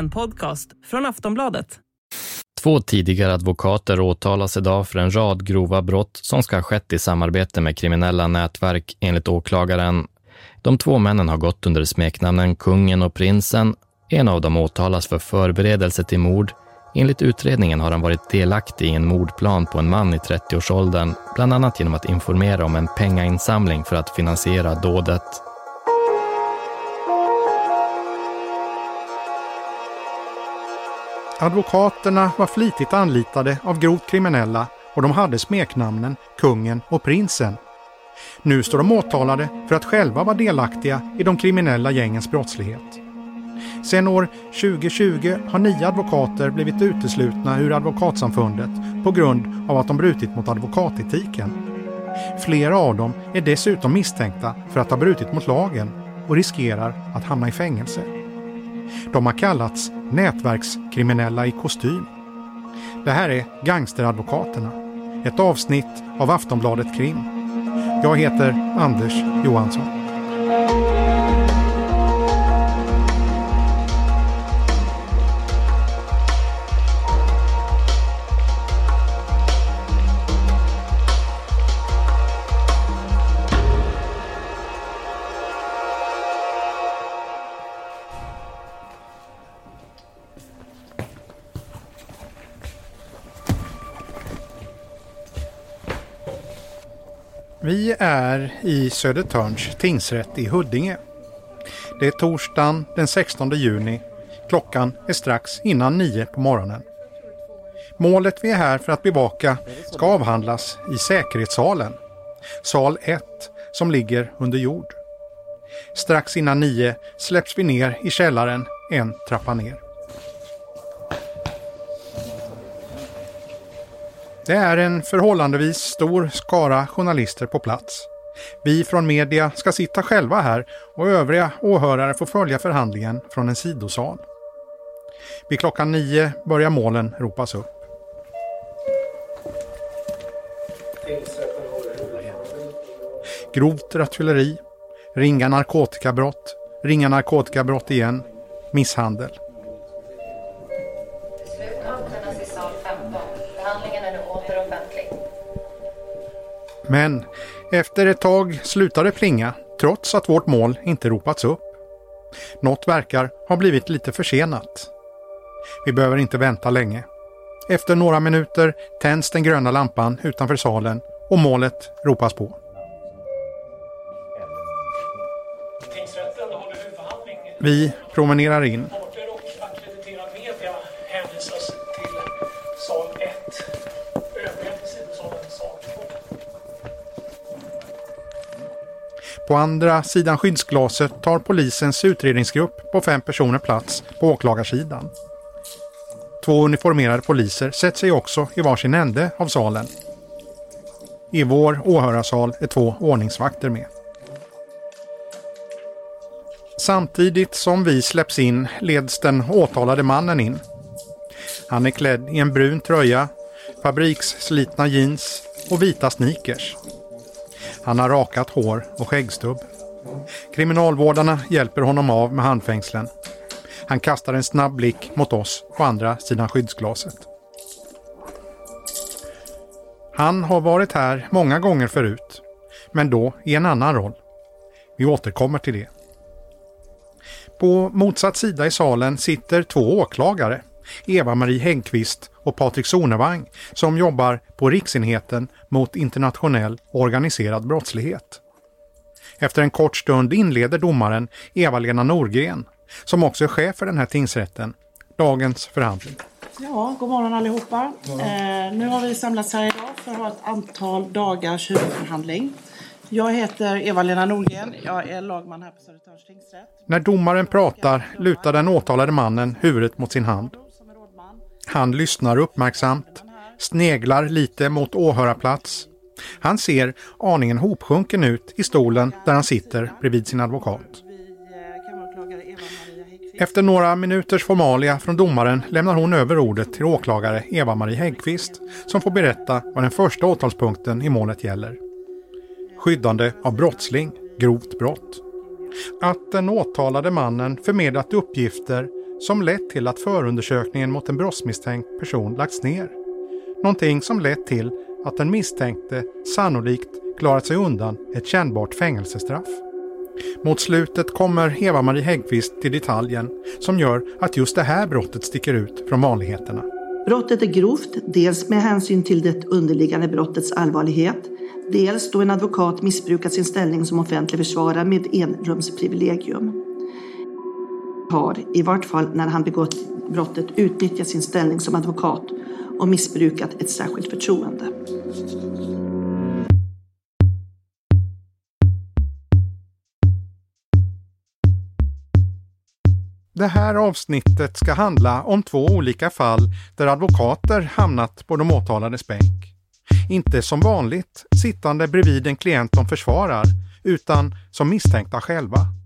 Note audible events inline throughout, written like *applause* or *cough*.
En podcast från Aftonbladet. Två tidigare advokater åtalas idag för en rad grova brott som ska ha skett i samarbete med kriminella nätverk enligt åklagaren. De två männen har gått under smeknamnen Kungen och Prinsen. En av dem åtalas för förberedelse till mord. Enligt utredningen har han varit delaktig i en mordplan på en man i 30-årsåldern, bland annat genom att informera om en pengainsamling för att finansiera dådet. Advokaterna var flitigt anlitade av grovt kriminella och de hade smeknamnen Kungen och Prinsen. Nu står de åtalade för att själva vara delaktiga i de kriminella gängens brottslighet. Sedan år 2020 har nio advokater blivit uteslutna ur Advokatsamfundet på grund av att de brutit mot advokatetiken. Flera av dem är dessutom misstänkta för att ha brutit mot lagen och riskerar att hamna i fängelse. De har kallats nätverkskriminella i kostym. Det här är Gangsteradvokaterna, ett avsnitt av Aftonbladet Krim. Jag heter Anders Johansson. Vi är i Södertörns tingsrätt i Huddinge. Det är torsdagen den 16 juni. Klockan är strax innan nio på morgonen. Målet vi är här för att bevaka ska avhandlas i säkerhetssalen. Sal 1 som ligger under jord. Strax innan nio släpps vi ner i källaren en trappa ner. Det är en förhållandevis stor skara journalister på plats. Vi från media ska sitta själva här och övriga åhörare får följa förhandlingen från en sidosal. Vid klockan nio börjar målen ropas upp. Grovt rattfylleri, ringa narkotikabrott, ringa narkotikabrott igen, misshandel. Men efter ett tag slutar det plinga trots att vårt mål inte ropats upp. Något verkar ha blivit lite försenat. Vi behöver inte vänta länge. Efter några minuter tänds den gröna lampan utanför salen och målet ropas på. Vi promenerar in. På andra sidan skyddsglaset tar polisens utredningsgrupp på fem personer plats på åklagarsidan. Två uniformerade poliser sätter sig också i varsin ände av salen. I vår åhörarsal är två ordningsvakter med. Samtidigt som vi släpps in leds den åtalade mannen in. Han är klädd i en brun tröja, fabriksslitna jeans och vita sneakers. Han har rakat hår och skäggstubb. Kriminalvårdarna hjälper honom av med handfängslen. Han kastar en snabb blick mot oss på andra sidan skyddsglaset. Han har varit här många gånger förut, men då i en annan roll. Vi återkommer till det. På motsatt sida i salen sitter två åklagare, Eva-Marie Häggqvist och Patrik Sonevang, som jobbar på Riksenheten mot internationell organiserad brottslighet. Efter en kort stund inleder domaren Eva-Lena Norgren, som också är chef för den här tingsrätten, dagens förhandling. Ja, god morgon allihopa. Eh, nu har vi samlats här idag för att ha ett antal dagars huvudförhandling. Jag heter Eva-Lena Nordgren. Jag är lagman här på Södertörns tingsrätt. När domaren pratar lutar den åtalade mannen huvudet mot sin hand. Han lyssnar uppmärksamt, sneglar lite mot åhörarplats. Han ser aningen hopsjunken ut i stolen där han sitter bredvid sin advokat. Efter några minuters formalia från domaren lämnar hon över ordet till åklagare Eva-Marie Häggqvist som får berätta vad den första åtalspunkten i målet gäller. Skyddande av brottsling, grovt brott. Att den åtalade mannen förmedlat uppgifter som lett till att förundersökningen mot en brottsmisstänkt person lagts ner. Någonting som lett till att den misstänkte sannolikt klarat sig undan ett kännbart fängelsestraff. Mot slutet kommer Eva-Marie Häggkvist till detaljen som gör att just det här brottet sticker ut från vanligheterna. Brottet är grovt, dels med hänsyn till det underliggande brottets allvarlighet, dels då en advokat missbrukat sin ställning som offentlig försvarare med enrumsprivilegium. Har, i vart fall när han begått brottet, utnyttjat sin ställning som advokat och missbrukat ett särskilt förtroende. Det här avsnittet ska handla om två olika fall där advokater hamnat på de åtalades bänk. Inte som vanligt sittande bredvid en klient de försvarar, utan som misstänkta själva.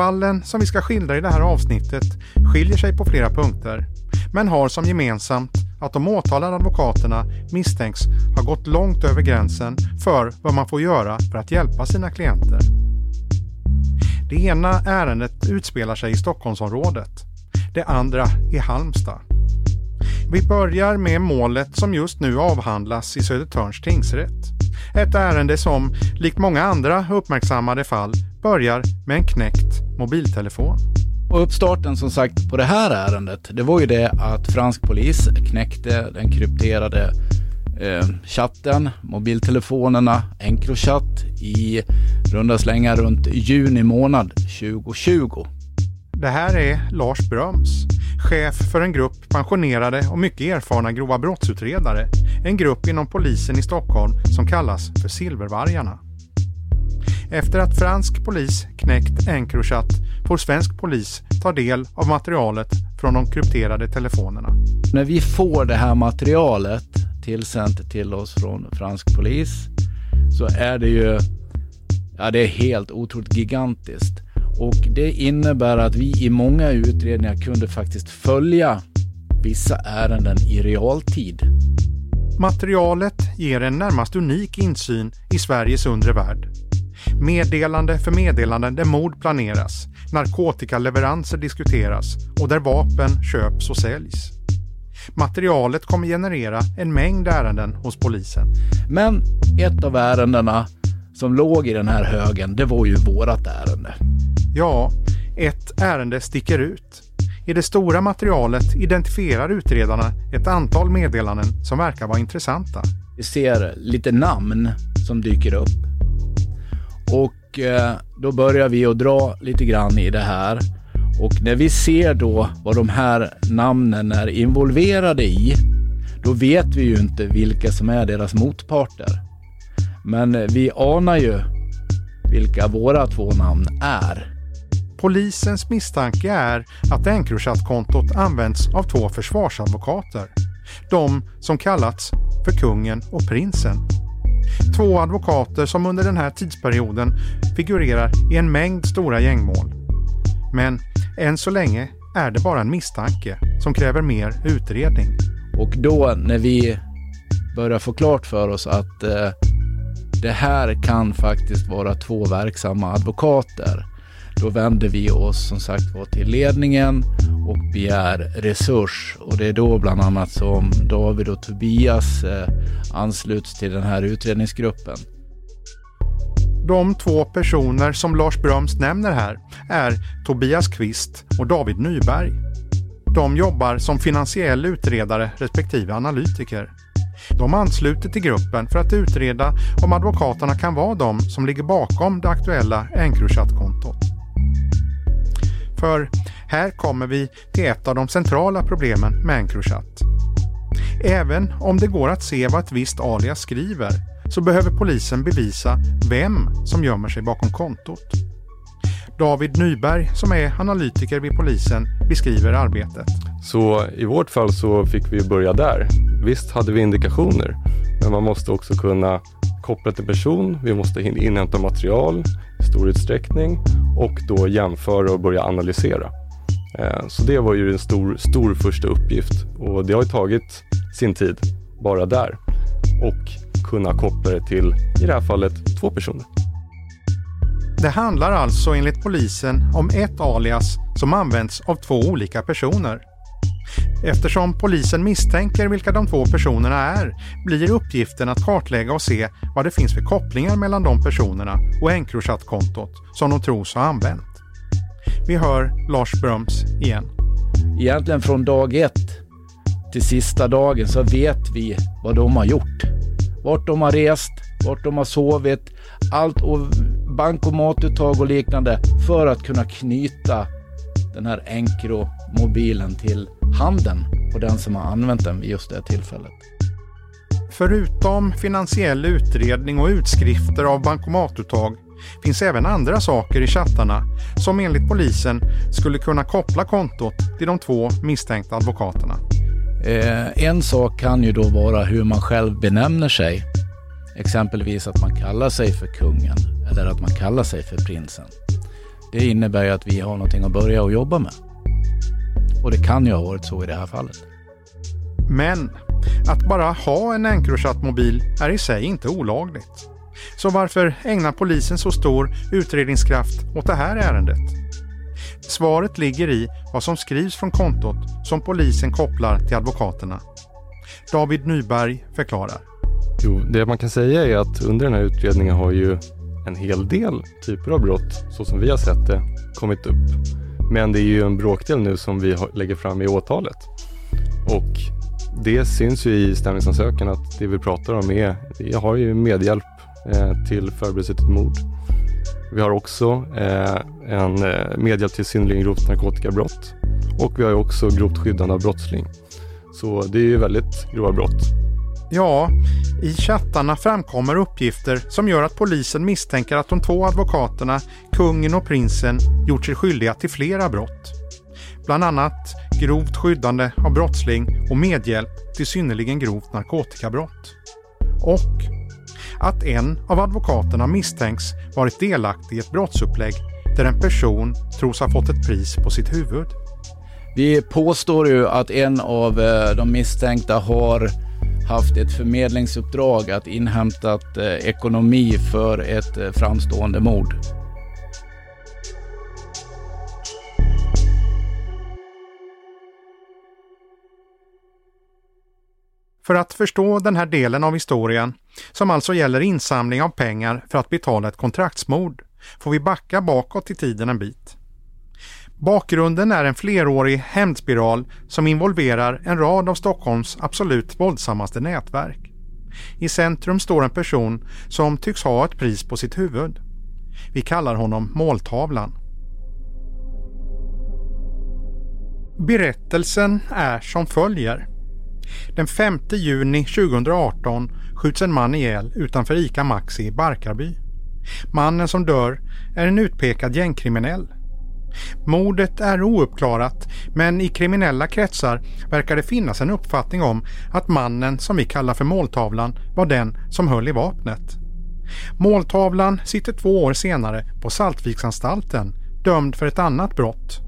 Fallen som vi ska skildra i det här avsnittet skiljer sig på flera punkter, men har som gemensamt att de åtalade advokaterna misstänks ha gått långt över gränsen för vad man får göra för att hjälpa sina klienter. Det ena ärendet utspelar sig i Stockholmsområdet, det andra i Halmstad. Vi börjar med målet som just nu avhandlas i Södertörns tingsrätt. Ett ärende som, likt många andra uppmärksammade fall, börjar med en knäckt mobiltelefon. Och uppstarten som sagt på det här ärendet, det var ju det att fransk polis knäckte den krypterade eh, chatten, mobiltelefonerna, Encrochat i runda slängar runt juni månad 2020. Det här är Lars Bröms, chef för en grupp pensionerade och mycket erfarna grova brottsutredare. En grupp inom polisen i Stockholm som kallas för Silvervargarna. Efter att fransk polis knäckt Encrochat får svensk polis ta del av materialet från de krypterade telefonerna. När vi får det här materialet tillsänt till oss från fransk polis så är det ju ja, det är helt otroligt gigantiskt. Och det innebär att vi i många utredningar kunde faktiskt följa vissa ärenden i realtid. Materialet ger en närmast unik insyn i Sveriges undre värld. Meddelande för meddelande där mord planeras, narkotikaleveranser diskuteras och där vapen köps och säljs. Materialet kommer generera en mängd ärenden hos polisen. Men ett av ärendena som låg i den här högen, det var ju vårat ärende. Ja, ett ärende sticker ut. I det stora materialet identifierar utredarna ett antal meddelanden som verkar vara intressanta. Vi ser lite namn som dyker upp. Och eh, då börjar vi att dra lite grann i det här. Och när vi ser då vad de här namnen är involverade i, då vet vi ju inte vilka som är deras motparter. Men eh, vi anar ju vilka våra två namn är. Polisens misstanke är att Encrochat-kontot används av två försvarsadvokater. De som kallats för kungen och prinsen. Två advokater som under den här tidsperioden figurerar i en mängd stora gängmål. Men än så länge är det bara en misstanke som kräver mer utredning. Och då när vi börjar få klart för oss att eh, det här kan faktiskt vara två verksamma advokater. Då vänder vi oss som sagt var till ledningen och begär resurs och det är då bland annat som David och Tobias eh, ansluts till den här utredningsgruppen. De två personer som Lars Bröms nämner här är Tobias Kvist och David Nyberg. De jobbar som finansiell utredare respektive analytiker. De ansluter till gruppen för att utreda om advokaterna kan vara de som ligger bakom det aktuella Encrochat-kontot. För här kommer vi till ett av de centrala problemen med Encrochat. Även om det går att se vad ett visst alias skriver så behöver polisen bevisa vem som gömmer sig bakom kontot. David Nyberg, som är analytiker vid polisen, beskriver arbetet. Så i vårt fall så fick vi börja där. Visst hade vi indikationer, men man måste också kunna koppla till person. Vi måste inhämta material stor utsträckning och då jämföra och börja analysera. Eh, så det var ju en stor, stor första uppgift och det har tagit sin tid bara där och kunna koppla det till, i det här fallet, två personer. Det handlar alltså enligt polisen om ett alias som används av två olika personer. Eftersom polisen misstänker vilka de två personerna är blir uppgiften att kartlägga och se vad det finns för kopplingar mellan de personerna och Encrochat-kontot som de tros ha använt. Vi hör Lars Bröms igen. Egentligen från dag ett till sista dagen så vet vi vad de har gjort. Vart de har rest, vart de har sovit, allt och bankomatuttag och liknande för att kunna knyta den här Encro Encro-mobilen till handen på den som har använt den vid just det tillfället. Förutom finansiell utredning och utskrifter av bankomatuttag finns även andra saker i chattarna som enligt polisen skulle kunna koppla kontot till de två misstänkta advokaterna. Eh, en sak kan ju då vara hur man själv benämner sig. Exempelvis att man kallar sig för kungen eller att man kallar sig för prinsen. Det innebär ju att vi har någonting att börja och jobba med. Och det kan ju ha varit så i det här fallet. Men att bara ha en Encrochat-mobil är i sig inte olagligt. Så varför ägnar polisen så stor utredningskraft åt det här ärendet? Svaret ligger i vad som skrivs från kontot som polisen kopplar till advokaterna. David Nyberg förklarar. Jo, det man kan säga är att under den här utredningen har ju en hel del typer av brott, så som vi har sett det, kommit upp. Men det är ju en bråkdel nu som vi lägger fram i åtalet. Och det syns ju i stämningsansökan att det vi pratar om är, vi har ju medhjälp eh, till förberedelse till mord. Vi har också eh, en eh, medhjälp till synnerligen grovt narkotikabrott och vi har ju också grovt skyddande av brottsling. Så det är ju väldigt grova brott. Ja, i chattarna framkommer uppgifter som gör att polisen misstänker att de två advokaterna, kungen och prinsen, gjort sig skyldiga till flera brott. Bland annat grovt skyddande av brottsling och medhjälp till synnerligen grovt narkotikabrott. Och att en av advokaterna misstänks varit delaktig i ett brottsupplägg där en person tros ha fått ett pris på sitt huvud. Vi påstår ju att en av eh, de misstänkta har haft ett förmedlingsuppdrag att inhämta eh, ekonomi för ett eh, framstående mord. För att förstå den här delen av historien, som alltså gäller insamling av pengar för att betala ett kontraktsmord, får vi backa bakåt i tiden en bit. Bakgrunden är en flerårig hämndspiral som involverar en rad av Stockholms absolut våldsammaste nätverk. I centrum står en person som tycks ha ett pris på sitt huvud. Vi kallar honom måltavlan. Berättelsen är som följer. Den 5 juni 2018 skjuts en man ihjäl utanför ICA Maxi i Barkarby. Mannen som dör är en utpekad gängkriminell. Mordet är ouppklarat men i kriminella kretsar verkar det finnas en uppfattning om att mannen som vi kallar för måltavlan var den som höll i vapnet. Måltavlan sitter två år senare på Saltviksanstalten dömd för ett annat brott.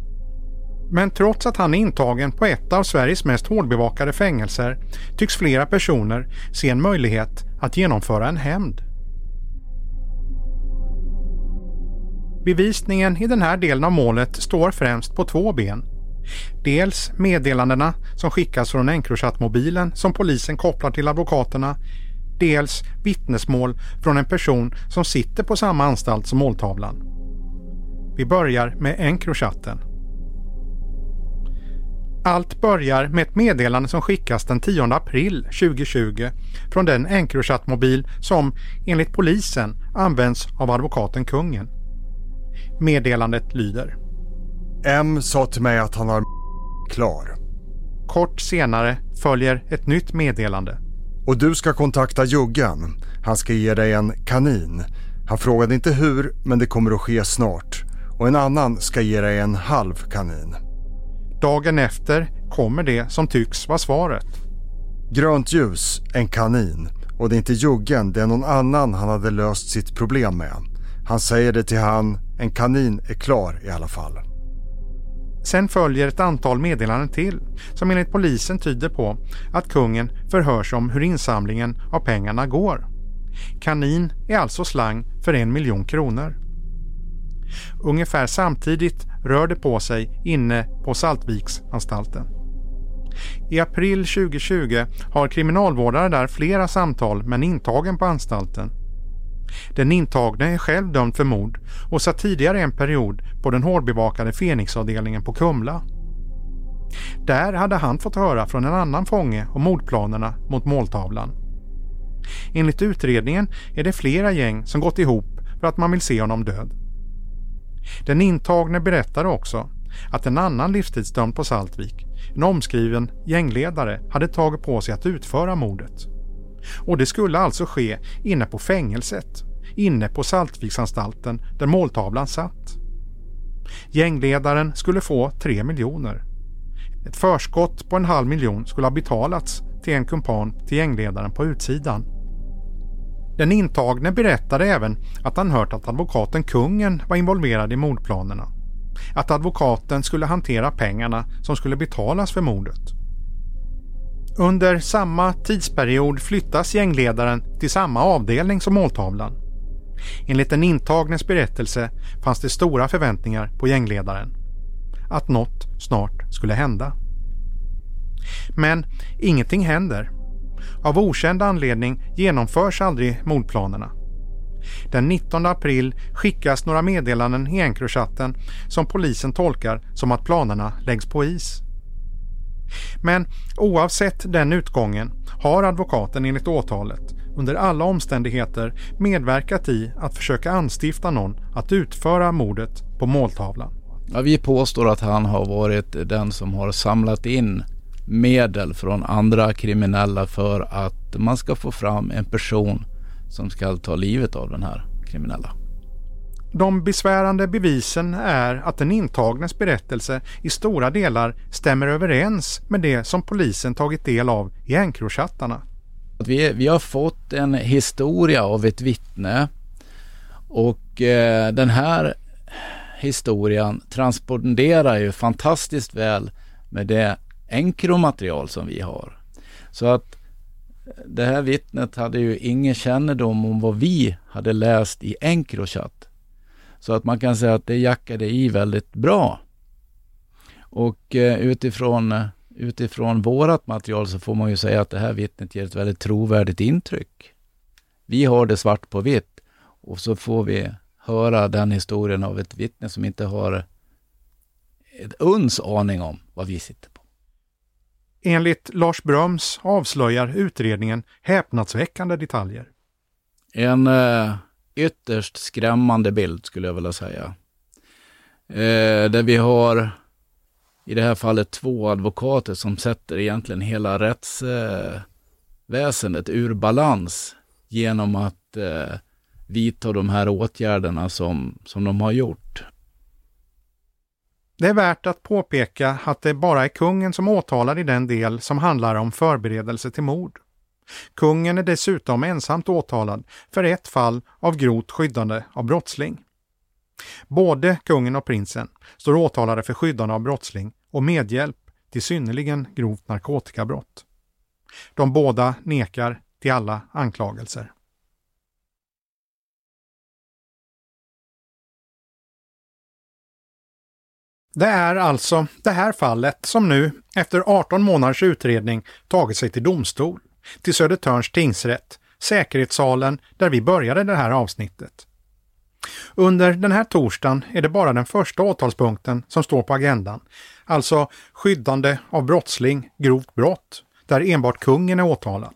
Men trots att han är intagen på ett av Sveriges mest hårdbevakade fängelser tycks flera personer se en möjlighet att genomföra en hämnd. Bevisningen i den här delen av målet står främst på två ben. Dels meddelandena som skickas från Encrochat-mobilen som polisen kopplar till advokaterna. Dels vittnesmål från en person som sitter på samma anstalt som måltavlan. Vi börjar med Encrochatten. Allt börjar med ett meddelande som skickas den 10 april 2020 från den Encrochat-mobil som enligt polisen används av advokaten Kungen. Meddelandet lyder. M sa till mig att han har klar. Kort senare följer ett nytt meddelande. Och du ska kontakta Juggan. Han ska ge dig en kanin. Han frågade inte hur, men det kommer att ske snart. Och en annan ska ge dig en halv kanin. Dagen efter kommer det som tycks vara svaret. Grönt ljus, en kanin. Och det är inte Juggen, det är någon annan han hade löst sitt problem med. Han säger det till han, en kanin är klar i alla fall. Sen följer ett antal meddelanden till som enligt polisen tyder på att kungen förhörs om hur insamlingen av pengarna går. Kanin är alltså slang för en miljon kronor. Ungefär samtidigt rör det på sig inne på Saltviksanstalten. I april 2020 har kriminalvårdare där flera samtal med en intagen på anstalten. Den intagne är själv dömd för mord och satt tidigare en period på den hårdbevakade Fenixavdelningen på Kumla. Där hade han fått höra från en annan fånge om mordplanerna mot måltavlan. Enligt utredningen är det flera gäng som gått ihop för att man vill se honom död. Den intagne berättade också att en annan livstidsdömd på Saltvik, en omskriven gängledare, hade tagit på sig att utföra mordet. Och det skulle alltså ske inne på fängelset, inne på Saltviksanstalten där måltavlan satt. Gängledaren skulle få 3 miljoner. Ett förskott på en halv miljon skulle ha betalats till en kumpan till gängledaren på utsidan. Den intagne berättade även att han hört att advokaten Kungen var involverad i mordplanerna. Att advokaten skulle hantera pengarna som skulle betalas för mordet. Under samma tidsperiod flyttas gängledaren till samma avdelning som måltavlan. Enligt den intagnes berättelse fanns det stora förväntningar på gängledaren. Att något snart skulle hända. Men ingenting händer. Av okänd anledning genomförs aldrig mordplanerna. Den 19 april skickas några meddelanden i Encrochatten som polisen tolkar som att planerna läggs på is. Men oavsett den utgången har advokaten enligt åtalet under alla omständigheter medverkat i att försöka anstifta någon att utföra mordet på måltavlan. Ja, vi påstår att han har varit den som har samlat in medel från andra kriminella för att man ska få fram en person som ska ta livet av den här kriminella. De besvärande bevisen är att den intagnes berättelse i stora delar stämmer överens med det som polisen tagit del av i Encrochattarna. Vi, vi har fått en historia av ett vittne och eh, den här historien transponderar ju fantastiskt väl med det enkromaterial som vi har. Så att eh, det här vittnet hade ju ingen kännedom om vad vi hade läst i Encrochat. Så att man kan säga att det jackade i väldigt bra. Och eh, utifrån, utifrån vårat material så får man ju säga att det här vittnet ger ett väldigt trovärdigt intryck. Vi har det svart på vitt och så får vi höra den historien av ett vittne som inte har ett uns aning om vad vi sitter på. Enligt Lars Bröms avslöjar utredningen häpnadsväckande detaljer. En eh, ytterst skrämmande bild skulle jag vilja säga. Eh, där vi har i det här fallet två advokater som sätter egentligen hela rättsväsendet eh, ur balans genom att eh, vidta de här åtgärderna som, som de har gjort. Det är värt att påpeka att det bara är kungen som åtalar i den del som handlar om förberedelse till mord. Kungen är dessutom ensamt åtalad för ett fall av grovt skyddande av brottsling. Både kungen och prinsen står åtalade för skyddande av brottsling och medhjälp till synnerligen grovt narkotikabrott. De båda nekar till alla anklagelser. Det är alltså det här fallet som nu, efter 18 månaders utredning, tagit sig till domstol, till Södertörns tingsrätt, säkerhetssalen där vi började det här avsnittet. Under den här torsdagen är det bara den första åtalspunkten som står på agendan, alltså skyddande av brottsling, grovt brott, där enbart kungen är åtalad.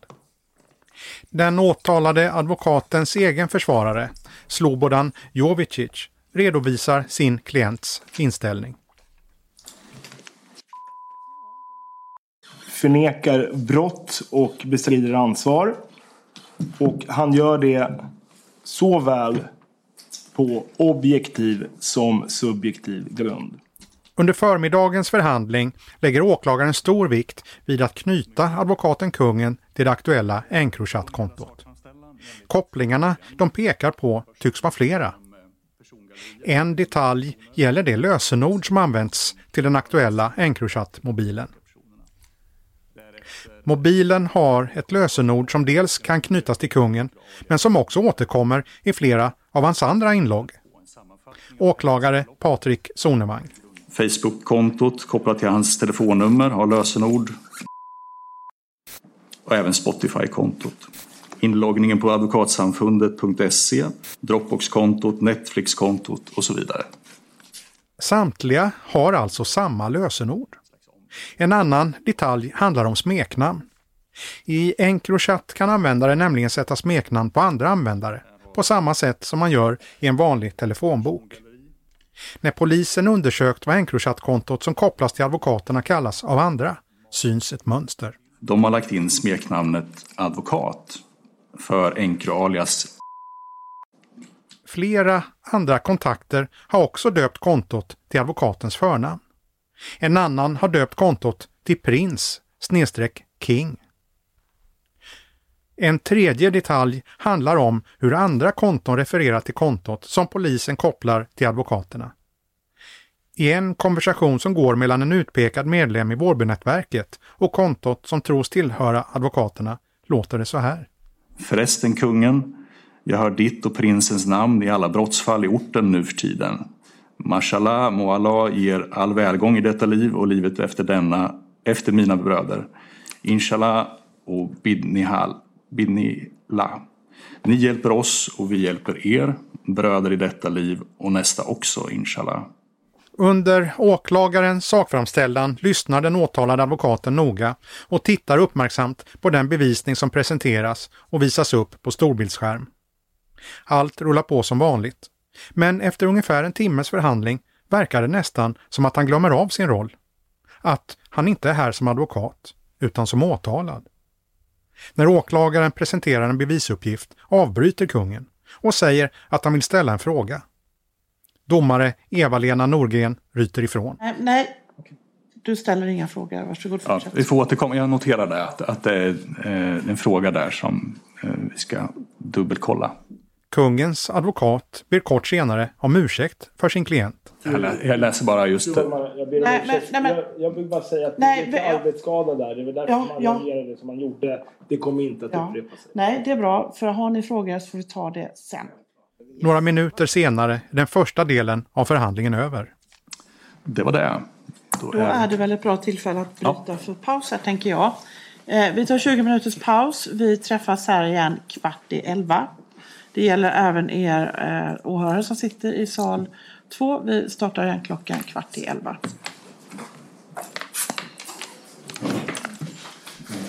Den åtalade advokatens egen försvarare, Slobodan Jovicic, redovisar sin klients inställning. Förnekar brott och bestrider ansvar. Och han gör det såväl på objektiv som subjektiv grund. Under förmiddagens förhandling lägger åklagaren stor vikt vid att knyta advokaten kungen till det aktuella Encrochat-kontot. Kopplingarna de pekar på tycks vara flera. En detalj gäller det lösenord som använts till den aktuella Encrochat-mobilen. Mobilen har ett lösenord som dels kan knytas till kungen, men som också återkommer i flera av hans andra inlogg. Åklagare Patrik Sonevang. Facebook-kontot kopplat till hans telefonnummer har lösenord. Och även Spotify-kontot. Inloggningen på advokatsamfundet.se, Dropbox-kontot, Netflix-kontot och så vidare. Samtliga har alltså samma lösenord. En annan detalj handlar om smeknamn. I Encrochat kan användare nämligen sätta smeknamn på andra användare på samma sätt som man gör i en vanlig telefonbok. När polisen undersökt vad Encrochat-kontot som kopplas till advokaterna kallas av andra syns ett mönster. De har lagt in smeknamnet advokat för Encro alias Flera andra kontakter har också döpt kontot till advokatens förnamn. En annan har döpt kontot till Prins-king. En tredje detalj handlar om hur andra konton refererar till kontot som polisen kopplar till advokaterna. I en konversation som går mellan en utpekad medlem i Vårbynätverket och kontot som tros tillhöra advokaterna låter det så här. Förresten kungen, jag hör ditt och prinsens namn i alla brottsfall i orten nu för tiden. Mashallah må Allah ger all välgång i detta liv och livet efter denna, efter mina bröder. Inshallah och bidnihal, bidnila. Ni hjälper oss och vi hjälper er, bröder i detta liv och nästa också, inshallah. Under åklagarens sakframställan lyssnar den åtalade advokaten noga och tittar uppmärksamt på den bevisning som presenteras och visas upp på storbildsskärm. Allt rullar på som vanligt. Men efter ungefär en timmes förhandling verkar det nästan som att han glömmer av sin roll. Att han inte är här som advokat, utan som åtalad. När åklagaren presenterar en bevisuppgift avbryter kungen och säger att han vill ställa en fråga. Domare Eva-Lena Norgren ryter ifrån. Nej, nej, du ställer inga frågor. Varsågod, Ja, fortsätt. vi får återkomma. Jag noterade att, att det är eh, en fråga där som eh, vi ska dubbelkolla. Kungens advokat ber kort senare om ursäkt för sin klient. Jag, lä, jag läser bara just... Jag ber om Nej, men- nej, men- Jag, jag vill bara säga att Nej, det är arbetsskada där. Det var därför Ja, man ja. reagerade som man gjorde. Det kommer inte att Ja. upprepa sig. Nej, det är bra. För har ni frågor så får vi ta det sen. Några minuter senare är den första delen av förhandlingen över. Det var det. Då Då är det väl ett bra tillfälle att bryta för paus här, tänker jag. Eh, vi tar 20 minuters paus. Vi träffas här igen kvart i elva. Det gäller även er eh, åhörare som sitter i sal 2. Vi startar igen klockan kvart i elva.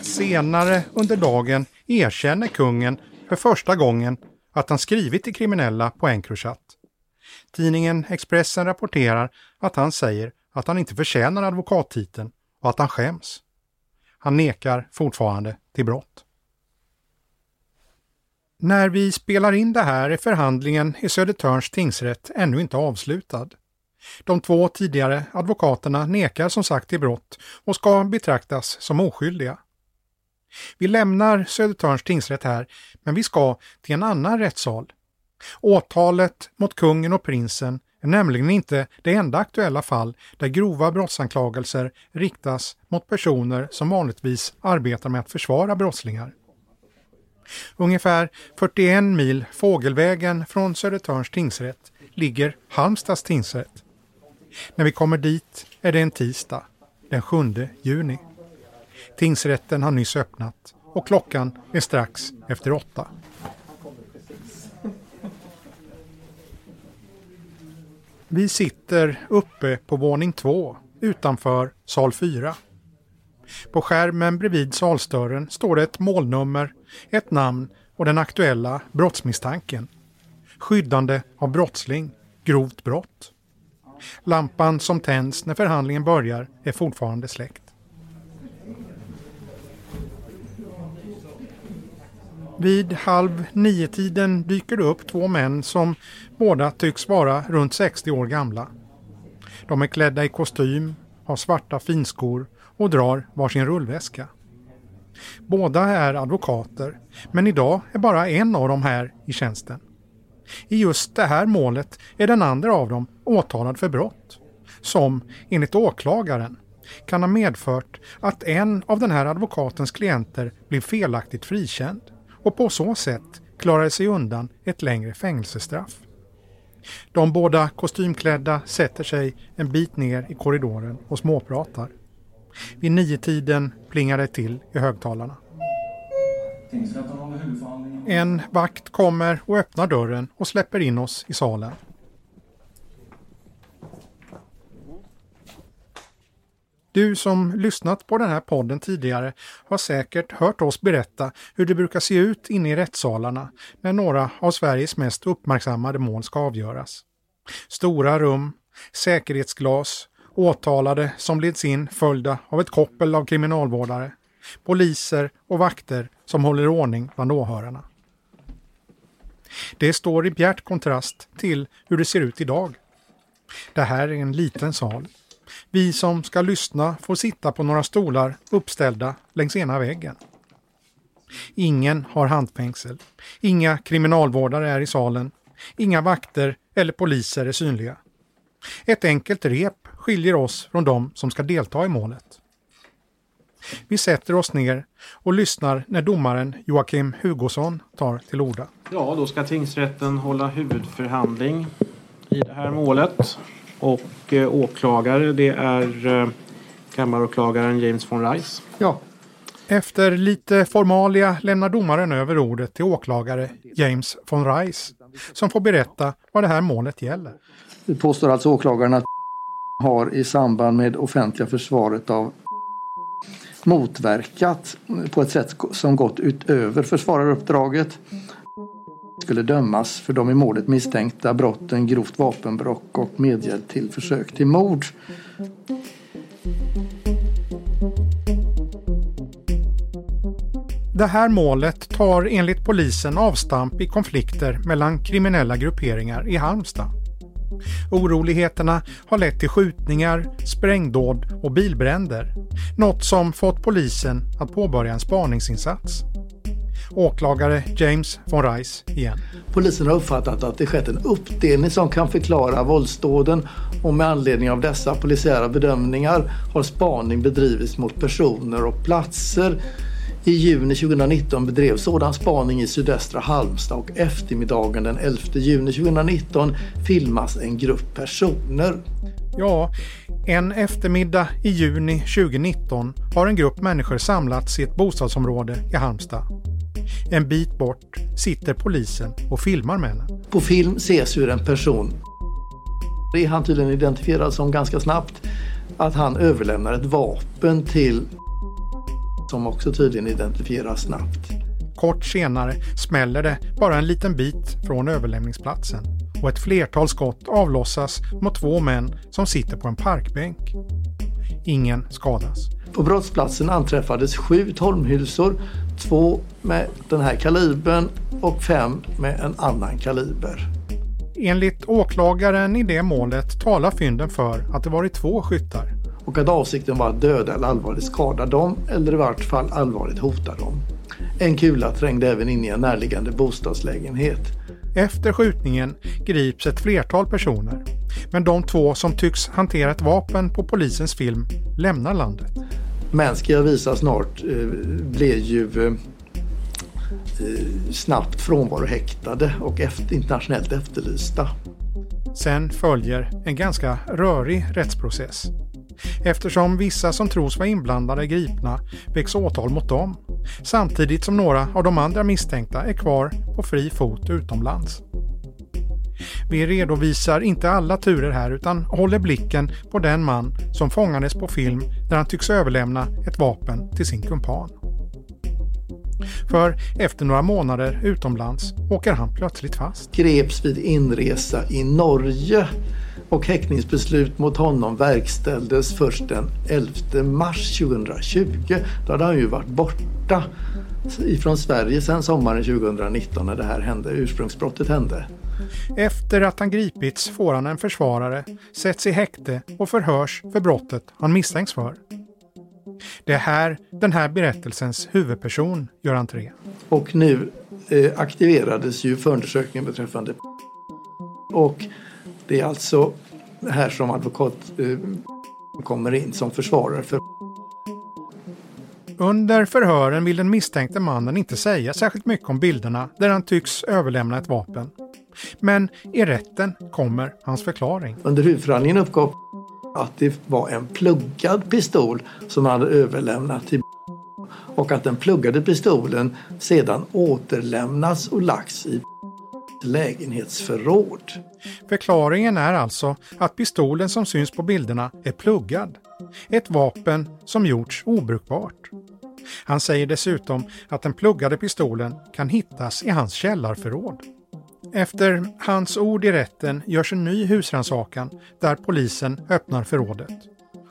Senare under dagen erkänner kungen för första gången att han skrivit till kriminella på Encrochat. Tidningen Expressen rapporterar att han säger att han inte förtjänar advokattiteln och att han skäms. Han nekar fortfarande till brott. När vi spelar in det här är förhandlingen i Södertörns tingsrätt ännu inte avslutad. De två tidigare advokaterna nekar som sagt till brott och ska betraktas som oskyldiga. Vi lämnar Södertörns tingsrätt här, men vi ska till en annan rättssal. Åtalet mot kungen och prinsen är nämligen inte det enda aktuella fall där grova brottsanklagelser riktas mot personer som vanligtvis arbetar med att försvara brottslingar. Ungefär 41 mil fågelvägen från Södertörns tingsrätt ligger Halmstads tingsrätt. När vi kommer dit är det en tisdag, den 7 juni. Tingsrätten har nyss öppnat och klockan är strax efter åtta. Vi sitter uppe på våning två utanför sal 4. På skärmen bredvid salsdörren står det ett målnummer, ett namn och den aktuella brottsmisstanken. Skyddande av brottsling, grovt brott. Lampan som tänds när förhandlingen börjar är fortfarande släckt. Vid halv nio-tiden dyker det upp två män som båda tycks vara runt 60 år gamla. De är klädda i kostym, har svarta finskor och drar varsin rullväska. Båda är advokater, men idag är bara en av dem här i tjänsten. I just det här målet är den andra av dem åtalad för brott, som enligt åklagaren kan ha medfört att en av den här advokatens klienter blev felaktigt frikänd och på så sätt klarade sig undan ett längre fängelsestraff. De båda kostymklädda sätter sig en bit ner i korridoren och småpratar. Vid niotiden plingar det till i högtalarna. En vakt kommer och öppnar dörren och släpper in oss i salen. Du som lyssnat på den här podden tidigare har säkert hört oss berätta hur det brukar se ut inne i rättssalarna när några av Sveriges mest uppmärksammade mål ska avgöras. Stora rum, säkerhetsglas, åtalade som leds in följda av ett koppel av kriminalvårdare, poliser och vakter som håller ordning bland åhörarna. Det står i bjärt kontrast till hur det ser ut idag. Det här är en liten sal vi som ska lyssna får sitta på några stolar uppställda längs ena väggen. Ingen har handfängsel. Inga kriminalvårdare är i salen. Inga vakter eller poliser är synliga. Ett enkelt rep skiljer oss från de som ska delta i målet. Vi sätter oss ner och lyssnar när domaren Joakim Hugosson tar till orda. Ja, då ska tingsrätten hålla huvudförhandling i det här målet. Och eh, åklagare det är eh, kammaråklagaren James von Rice. Ja. Efter lite formalia lämnar domaren över ordet till åklagare James von Rice som får berätta vad det här målet gäller. Det påstår alltså åklagaren att har i samband med offentliga försvaret av motverkat på ett sätt som gått utöver försvararuppdraget skulle dömas för de i målet misstänkta brotten grovt vapenbrott och medhjälp till försök till mord. Det här målet tar enligt polisen avstamp i konflikter mellan kriminella grupperingar i Halmstad. Oroligheterna har lett till skjutningar, sprängdåd och bilbränder. Något som fått polisen att påbörja en spaningsinsats. Åklagare James von Reis igen. Polisen har uppfattat att det skett en uppdelning som kan förklara våldsdåden och med anledning av dessa polisiära bedömningar har spaning bedrivits mot personer och platser. I juni 2019 bedrevs sådan spaning i sydöstra Halmstad och eftermiddagen den 11 juni 2019 filmas en grupp personer. Ja, en eftermiddag i juni 2019 har en grupp människor samlats i ett bostadsområde i Halmstad. En bit bort sitter polisen och filmar männen. På film ses hur en person, det är han tydligen identifierad som ganska snabbt, att han överlämnar ett vapen till som också tydligen identifieras snabbt. Kort senare smäller det bara en liten bit från överlämningsplatsen och ett flertal skott avlossas mot två män som sitter på en parkbänk. Ingen skadas. På brottsplatsen anträffades sju tolmhylsor, två med den här kalibern och fem med en annan kaliber. Enligt åklagaren i det målet talar fynden för att det varit två skyttar. Och att avsikten var att döda eller allvarligt skada dem eller i vart fall allvarligt hota dem. En kula trängde även in i en närliggande bostadslägenhet. Efter skjutningen grips ett flertal personer. Men de två som tycks hantera ett vapen på polisens film lämnar landet. Men ska jag visa snart eh, blev ju eh, snabbt frånvarohäktade och efter, internationellt efterlysta. Sen följer en ganska rörig rättsprocess. Eftersom vissa som tros vara inblandade är gripna väcks åtal mot dem samtidigt som några av de andra misstänkta är kvar på fri fot utomlands. Vi redovisar inte alla turer här utan håller blicken på den man som fångades på film där han tycks överlämna ett vapen till sin kumpan. För efter några månader utomlands åker han plötsligt fast. Greps vid inresa i Norge och häktningsbeslut mot honom verkställdes först den 11 mars 2020. Då hade han ju varit borta ifrån Sverige sedan sommaren 2019 när det här hände, ursprungsbrottet hände. Efter att han gripits får han en försvarare, sätts i häkte och förhörs för brottet han misstänks för. Det är här den här berättelsens huvudperson gör entré. Och nu eh, aktiverades ju förundersökningen beträffande och det är alltså här som advokat eh, kommer in som försvarare för under förhören vill den misstänkte mannen inte säga särskilt mycket om bilderna där han tycks överlämna ett vapen. Men i rätten kommer hans förklaring. Under huvudförhandlingen uppgav att det var en pluggad pistol som han hade överlämnat till och att den pluggade pistolen sedan återlämnats och lagts i lägenhetsförråd. Förklaringen är alltså att pistolen som syns på bilderna är pluggad. Ett vapen som gjorts obrukbart. Han säger dessutom att den pluggade pistolen kan hittas i hans källarförråd. Efter hans ord i rätten görs en ny husrannsakan där polisen öppnar förrådet.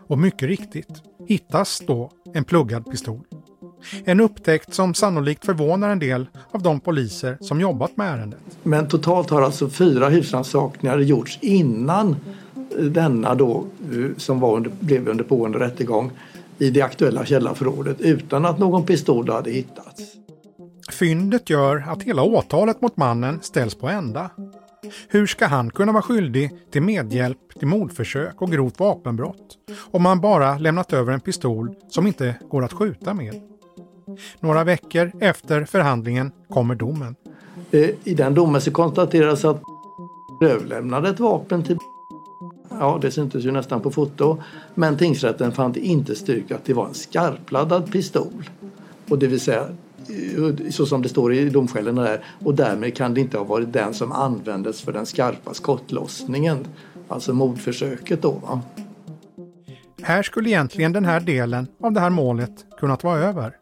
Och mycket riktigt hittas då en pluggad pistol. En upptäckt som sannolikt förvånar en del av de poliser som jobbat med ärendet. Men totalt har alltså fyra husrannsakningar gjorts innan denna då som var under, blev under pågående rättegång i det aktuella källarförrådet utan att någon pistol hade hittats. Fyndet gör att hela åtalet mot mannen ställs på ända. Hur ska han kunna vara skyldig till medhjälp till mordförsök och grovt vapenbrott om han bara lämnat över en pistol som inte går att skjuta med? Några veckor efter förhandlingen kommer domen. Eh, I den domen så konstateras att överlämnade ett vapen till Ja, det syntes ju nästan på foto. Men tingsrätten fann det inte styrkt att det var en skarpladdad pistol. Och det vill säga eh, så som det står i domskälen där. Och därmed kan det inte ha varit den som användes för den skarpa skottlossningen. Alltså mordförsöket då. Va? Här skulle egentligen den här delen av det här målet kunnat vara över.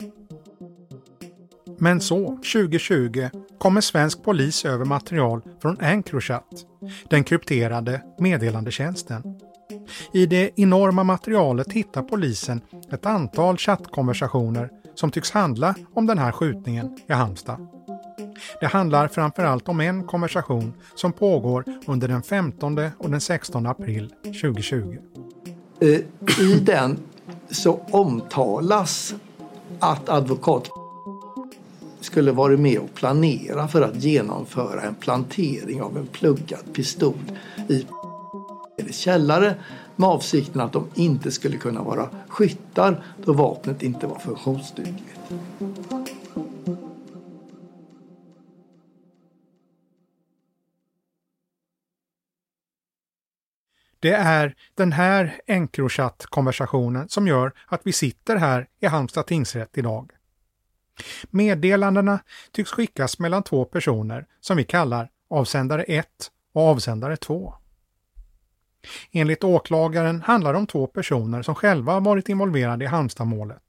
Men så, 2020, kommer svensk polis över material från Encrochat, den krypterade meddelandetjänsten. I det enorma materialet hittar polisen ett antal chattkonversationer som tycks handla om den här skjutningen i Halmstad. Det handlar framförallt om en konversation som pågår under den 15 och den 16 april 2020. Eh, I den så omtalas att advokat skulle varit med och planera för att genomföra en plantering av en pluggad pistol i källare med avsikten att de inte skulle kunna vara skyttar då vapnet inte var funktionsdugligt. Det är den här Encrochat-konversationen som gör att vi sitter här i Halmstad tingsrätt idag. Meddelandena tycks skickas mellan två personer som vi kallar avsändare 1 och avsändare 2. Enligt åklagaren handlar det om två personer som själva varit involverade i Halmstadmålet.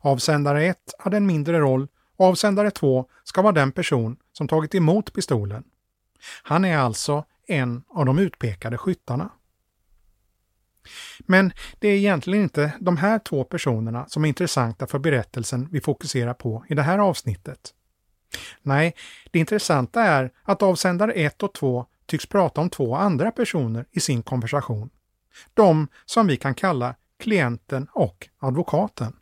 Avsändare 1 hade en mindre roll och avsändare 2 ska vara den person som tagit emot pistolen. Han är alltså en av de utpekade skyttarna. Men det är egentligen inte de här två personerna som är intressanta för berättelsen vi fokuserar på i det här avsnittet. Nej, det intressanta är att avsändare 1 och 2 tycks prata om två andra personer i sin konversation. De som vi kan kalla klienten och advokaten.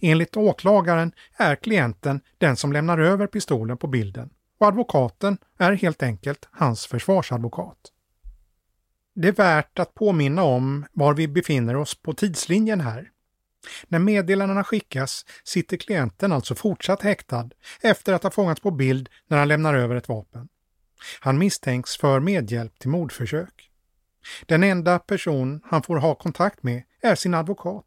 Enligt åklagaren är klienten den som lämnar över pistolen på bilden och advokaten är helt enkelt hans försvarsadvokat. Det är värt att påminna om var vi befinner oss på tidslinjen här. När meddelandena skickas sitter klienten alltså fortsatt häktad efter att ha fångats på bild när han lämnar över ett vapen. Han misstänks för medhjälp till mordförsök. Den enda person han får ha kontakt med är sin advokat.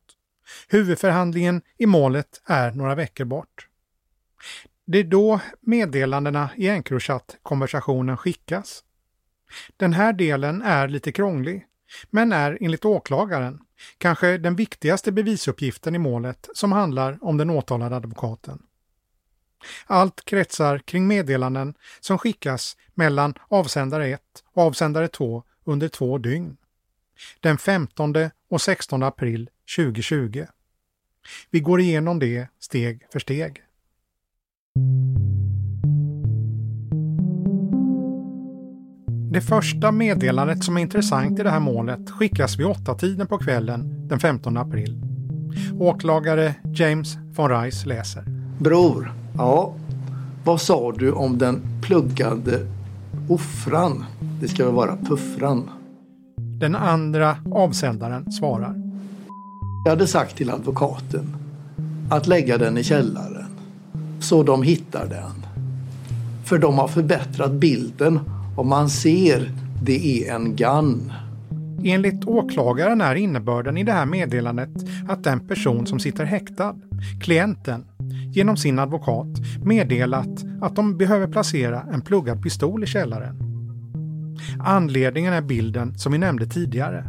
Huvudförhandlingen i målet är några veckor bort. Det är då meddelandena i Encrochat-konversationen skickas. Den här delen är lite krånglig, men är enligt åklagaren kanske den viktigaste bevisuppgiften i målet som handlar om den åtalade advokaten. Allt kretsar kring meddelanden som skickas mellan avsändare 1 och avsändare 2 under två dygn. Den 15 och 16 april 2020. Vi går igenom det steg för steg. Det första meddelandet som är intressant i det här målet skickas vid åtta tiden på kvällen den 15 april. Åklagare James von Reis läser. Bror, ja, vad sa du om den pluggade offran? Det ska väl vara puffran? Den andra avsändaren svarar. Jag hade sagt till advokaten att lägga den i källaren så de hittar den. För de har förbättrat bilden och man ser det är en gun. Enligt åklagaren är innebörden i det här meddelandet att den person som sitter häktad, klienten, genom sin advokat meddelat att de behöver placera en pluggad pistol i källaren. Anledningen är bilden som vi nämnde tidigare.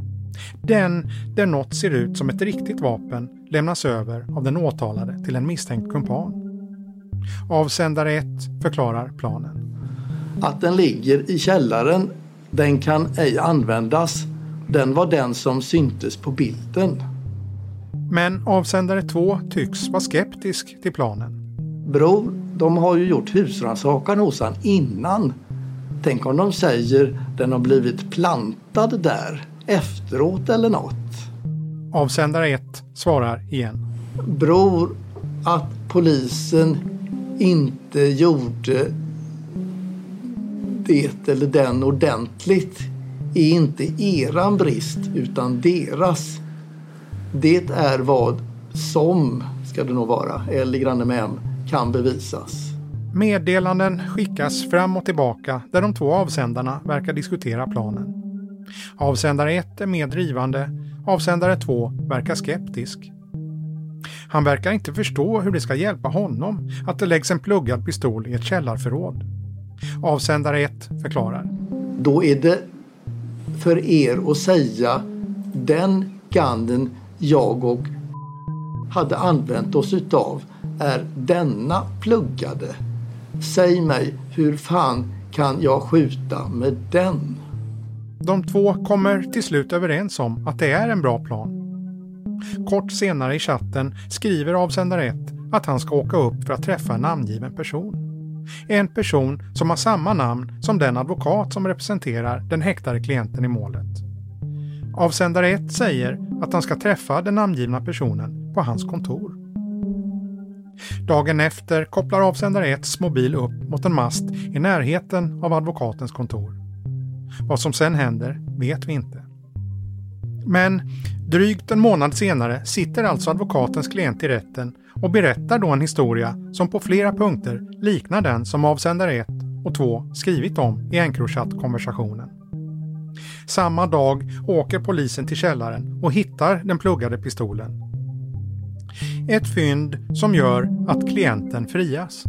Den där något ser ut som ett riktigt vapen lämnas över av den åtalade till en misstänkt kumpan. Avsändare 1 förklarar planen. Att den ligger i källaren, den kan ej användas. Den var den som syntes på bilden. Men avsändare 2 tycks vara skeptisk till planen. Bror, de har ju gjort husrannsakan hos han innan. Tänk om de säger den har blivit plantad där efteråt eller något. Avsändare 1 svarar igen. Bror, att polisen inte gjorde det eller den ordentligt är inte eran brist utan deras. Det är vad som, ska det nog vara, eller granne med M, kan bevisas. Meddelanden skickas fram och tillbaka där de två avsändarna verkar diskutera planen. Avsändare 1 är mer drivande, avsändare 2 verkar skeptisk. Han verkar inte förstå hur det ska hjälpa honom att det läggs en pluggad pistol i ett källarförråd. Avsändare 1 förklarar. Då är det för er att säga den gunnen jag och hade använt oss utav är denna pluggade. Säg mig, hur fan kan jag skjuta med den? De två kommer till slut överens om att det är en bra plan. Kort senare i chatten skriver avsändare 1 att han ska åka upp för att träffa en namngiven person är En person som har samma namn som den advokat som representerar den häktade klienten i målet. Avsändare 1 säger att han ska träffa den namngivna personen på hans kontor. Dagen efter kopplar avsändare 1s mobil upp mot en mast i närheten av advokatens kontor. Vad som sen händer vet vi inte. Men drygt en månad senare sitter alltså advokatens klient i rätten och berättar då en historia som på flera punkter liknar den som avsändare 1 och 2 skrivit om i Encrochat-konversationen. Samma dag åker polisen till källaren och hittar den pluggade pistolen. Ett fynd som gör att klienten frias.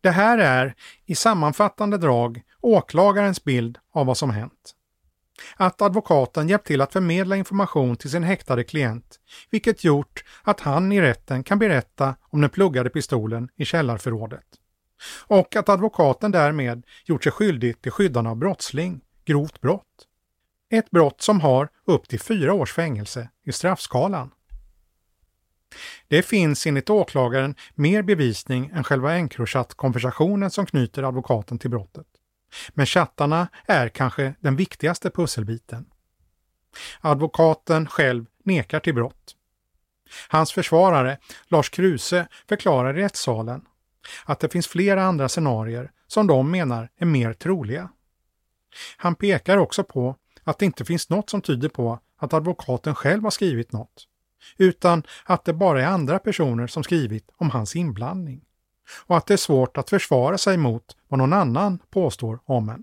Det här är, i sammanfattande drag, åklagarens bild av vad som hänt. Att advokaten hjälpt till att förmedla information till sin häktade klient, vilket gjort att han i rätten kan berätta om den pluggade pistolen i källarförrådet. Och att advokaten därmed gjort sig skyldig till skyddande av brottsling, grovt brott. Ett brott som har upp till fyra års fängelse i straffskalan. Det finns enligt åklagaren mer bevisning än själva Encrochat-konversationen som knyter advokaten till brottet. Men chattarna är kanske den viktigaste pusselbiten. Advokaten själv nekar till brott. Hans försvarare, Lars Kruse, förklarar i rättssalen att det finns flera andra scenarier som de menar är mer troliga. Han pekar också på att det inte finns något som tyder på att advokaten själv har skrivit något utan att det bara är andra personer som skrivit om hans inblandning och att det är svårt att försvara sig mot vad någon annan påstår om en.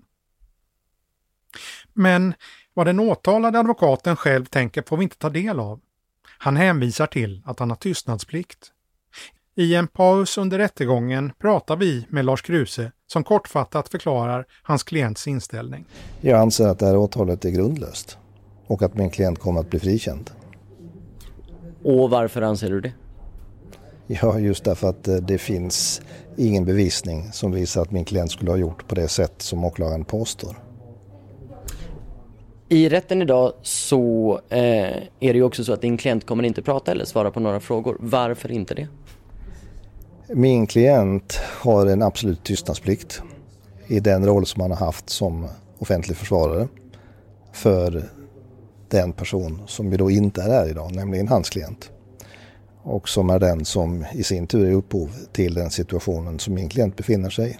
Men vad den åtalade advokaten själv tänker får vi inte ta del av. Han hänvisar till att han har tystnadsplikt. I en paus under rättegången pratar vi med Lars Kruse som kortfattat förklarar hans klients inställning. Jag anser att det här åtalet är grundlöst och att min klient kommer att bli frikänd. Och varför anser du det? Ja, just därför att eh, det finns ingen bevisning som visar att min klient skulle ha gjort på det sätt som åklagaren påstår. I rätten idag så eh, är det ju också så att din klient kommer inte prata eller svara på några frågor. Varför inte det? Min klient har en absolut tystnadsplikt i den roll som han har haft som offentlig försvarare för den person som ju då inte är här idag, nämligen hans klient och som är den som i sin tur är upphov till den situationen som min klient befinner sig i.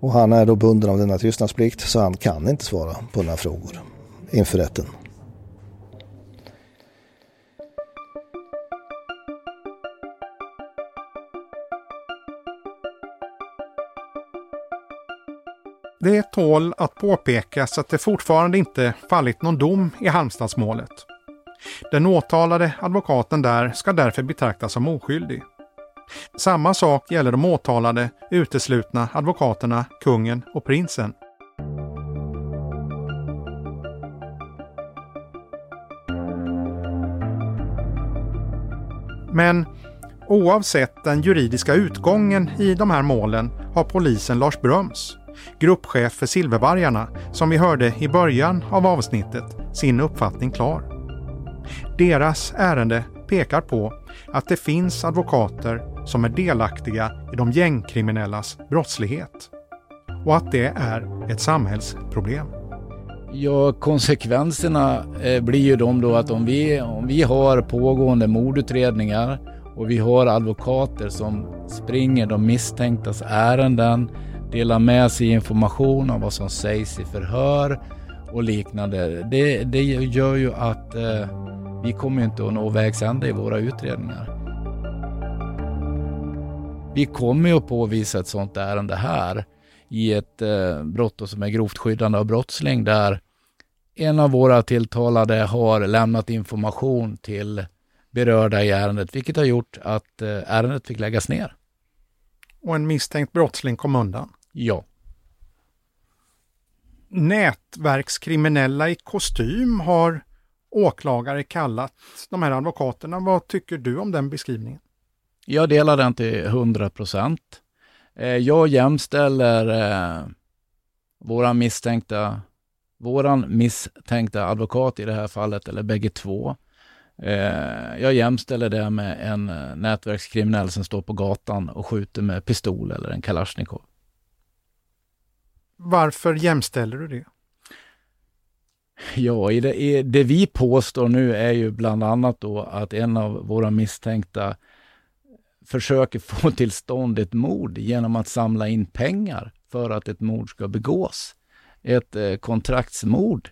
Och han är då bunden av denna tystnadsplikt så han kan inte svara på några frågor inför rätten. Det tål att påpekas att det fortfarande inte fallit någon dom i Halmstadsmålet. Den åtalade advokaten där ska därför betraktas som oskyldig. Samma sak gäller de åtalade uteslutna advokaterna kungen och prinsen. Men oavsett den juridiska utgången i de här målen har polisen Lars Bröms, gruppchef för Silvervargarna, som vi hörde i början av avsnittet, sin uppfattning klar. Deras ärende pekar på att det finns advokater som är delaktiga i de gängkriminellas brottslighet och att det är ett samhällsproblem. Ja, konsekvenserna eh, blir ju de då att om vi, om vi har pågående mordutredningar och vi har advokater som springer de misstänktas ärenden, delar med sig information om vad som sägs i förhör och liknande. Det, det gör ju att eh, vi kommer inte att nå vägs ände i våra utredningar. Vi kommer ju att påvisa ett sådant ärende här i ett eh, brott som är grovt skyddande av brottsling där en av våra tilltalade har lämnat information till berörda i ärendet, vilket har gjort att eh, ärendet fick läggas ner. Och en misstänkt brottsling kom undan? Ja. Nätverkskriminella i kostym har åklagare kallat de här advokaterna. Vad tycker du om den beskrivningen? Jag delar den till 100 procent. Eh, jag jämställer eh, våran misstänkta, våran misstänkta advokat i det här fallet, eller bägge två. Eh, jag jämställer det med en nätverkskriminell som står på gatan och skjuter med pistol eller en kalasjnikov. Varför jämställer du det? Ja, i det, i det, vi påstår nu är ju bland annat då att en av våra misstänkta försöker få *laughs* till stånd ett mord genom att samla in pengar för att ett mord ska begås. Ett eh, kontraktsmord.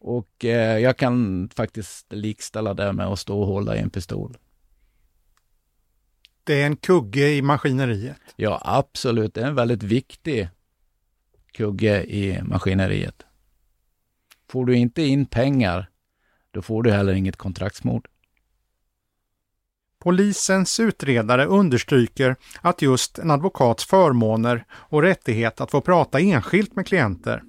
Och eh, jag kan faktiskt likställa det med att stå och hålla i en pistol. Det är en kugge i maskineriet? Ja, absolut. Det är en väldigt viktig kugge i maskineriet. Får du inte in pengar, då får du heller inget kontraktsmord. Polisens utredare understryker att just en advokats förmåner och rättighet att få prata enskilt med klienter,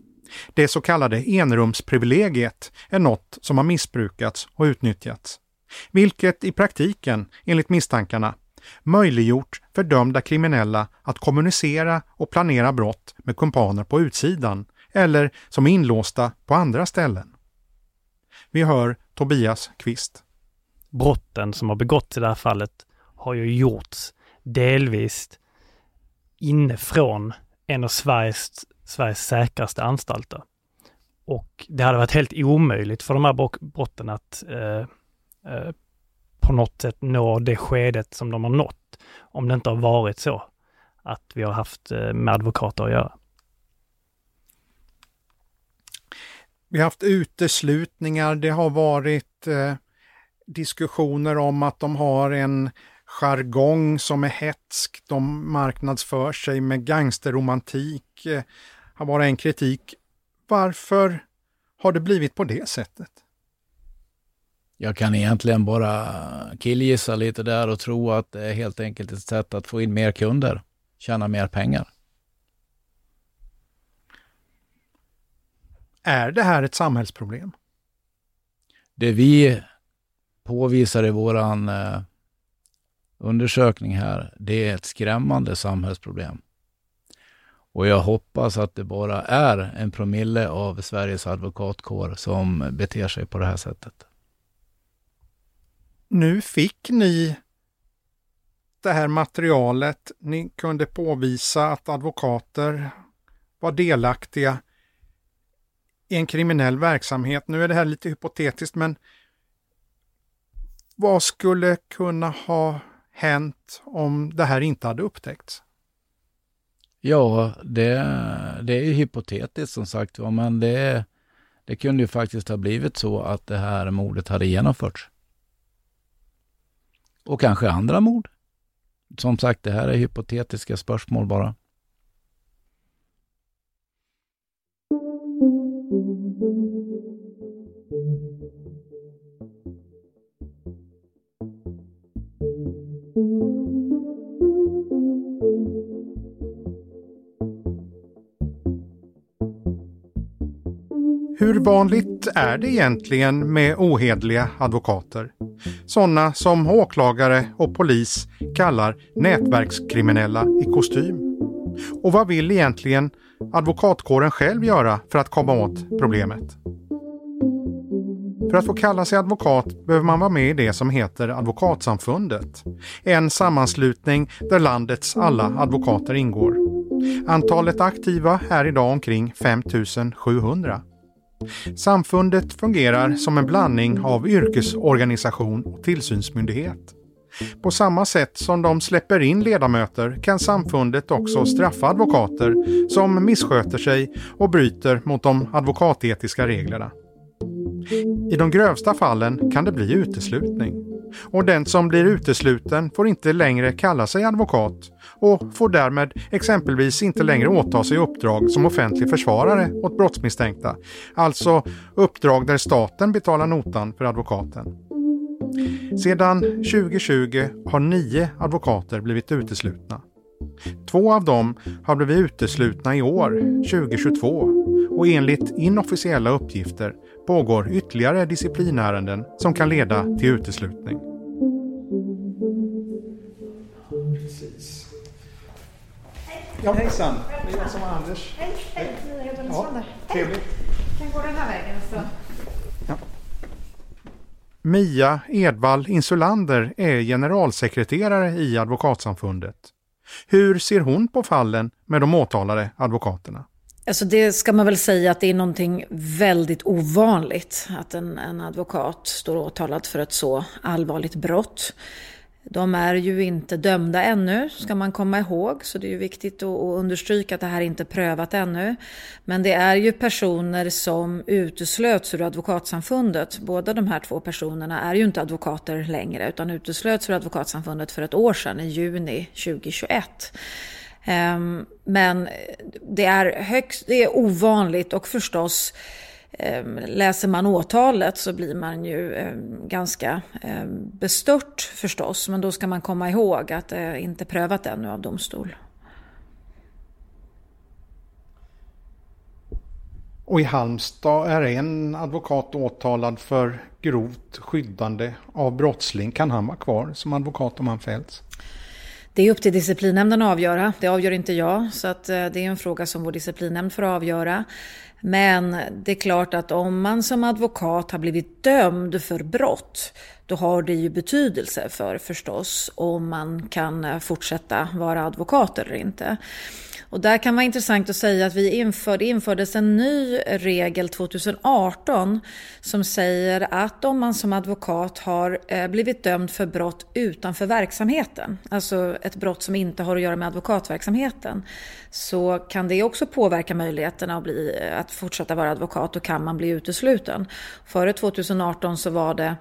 det så kallade enrumsprivilegiet, är något som har missbrukats och utnyttjats. Vilket i praktiken, enligt misstankarna, möjliggjort för dömda kriminella att kommunicera och planera brott med kumpaner på utsidan eller som är inlåsta på andra ställen. Vi hör Tobias Kvist. Brotten som har begåtts i det här fallet har ju gjorts delvis inifrån en av Sveriges, Sveriges säkraste anstalter. Och det hade varit helt omöjligt för de här brotten att eh, eh, på något sätt nå det skedet som de har nått om det inte har varit så att vi har haft eh, med advokater att göra. Vi har haft uteslutningar, det har varit eh, diskussioner om att de har en jargong som är hetsk, de marknadsför sig med gangsterromantik, eh, har varit en kritik. Varför har det blivit på det sättet? Jag kan egentligen bara killgissa lite där och tro att det är helt enkelt ett sätt att få in mer kunder, tjäna mer pengar. Är det här ett samhällsproblem? Det vi påvisar i våran eh, undersökning här, det är ett skrämmande samhällsproblem. Och jag hoppas att det bara är en promille av Sveriges advokatkår som beter sig på det här sättet. Nu fick ni det här materialet. Ni kunde påvisa att advokater var delaktiga en kriminell verksamhet. Nu är det här lite hypotetiskt, men vad skulle kunna ha hänt om det här inte hade upptäckts? Ja, det, det är ju hypotetiskt som sagt var, men det, det kunde ju faktiskt ha blivit så att det här mordet hade genomförts. Och kanske andra mord. Som sagt, det här är hypotetiska spörsmål bara. Hur vanligt är det egentligen med ohedliga advokater? Sådana som åklagare och polis kallar nätverkskriminella i kostym. Och vad vill egentligen advokatkåren själv göra för att komma åt problemet? För att få kalla sig advokat behöver man vara med i det som heter Advokatsamfundet. En sammanslutning där landets alla advokater ingår. Antalet aktiva är idag omkring 5700. Samfundet fungerar som en blandning av yrkesorganisation och tillsynsmyndighet. På samma sätt som de släpper in ledamöter kan samfundet också straffa advokater som missköter sig och bryter mot de advokatetiska reglerna. I de grövsta fallen kan det bli uteslutning. Och den som blir utesluten får inte längre kalla sig advokat och får därmed exempelvis inte längre åta sig uppdrag som offentlig försvarare åt brottsmisstänkta. Alltså uppdrag där staten betalar notan för advokaten. Sedan 2020 har nio advokater blivit uteslutna. Två av dem har blivit uteslutna i år, 2022, och enligt inofficiella uppgifter pågår ytterligare disciplinärenden som kan leda till uteslutning. Precis. Ja, hejsan. Det är jag som är Anders. Hej, hej. Mia heter Ja, Sander. trevligt. Kan gå den här vägen så. Mia Edvall Insulander är generalsekreterare i Advokatsamfundet. Hur ser hon på fallen med de åtalade advokaterna? Alltså det ska man väl säga att det är någonting väldigt ovanligt att en, en advokat står åtalad för ett så allvarligt brott. De är ju inte dömda ännu, ska man komma ihåg, så det är ju viktigt att, att understryka att det här inte är prövat ännu. Men det är ju personer som uteslöts ur advokatsamfundet. Båda de här två personerna är ju inte advokater längre, utan uteslöts ur advokatsamfundet för ett år sedan, i juni 2021. Ehm, men det är, högst, det är ovanligt och förstås ehm, läser man åtalet så blir man ju ehm, ganska bestört förstås. Men då ska man komma ihåg att det inte är prövat ännu av domstol. Och i Halmstad är en advokat åtalad för grovt skyddande av brottsling. Kan han vara kvar som advokat om han fälls? Det är upp till disciplinnämnden att avgöra. Det avgör inte jag. Så att eh, det är en fråga som vår disciplinnämnd får avgöra. Men det är klart att om man som advokat har blivit dömd för brott, då har det ju betydelse för förstås om man kan eh, fortsätta vara advokat eller inte. Och där kan vara intressant att säga att vi införde, infördes en ny regel 2018 som säger att om man som advokat har eh, blivit dömd för brott utanför verksamheten, alltså ett brott som inte har att göra med advokatverksamheten, så kan det också påverka möjligheterna att, bli, att fortsätta vara advokat och kan man bli utesluten. Före 2018 så var det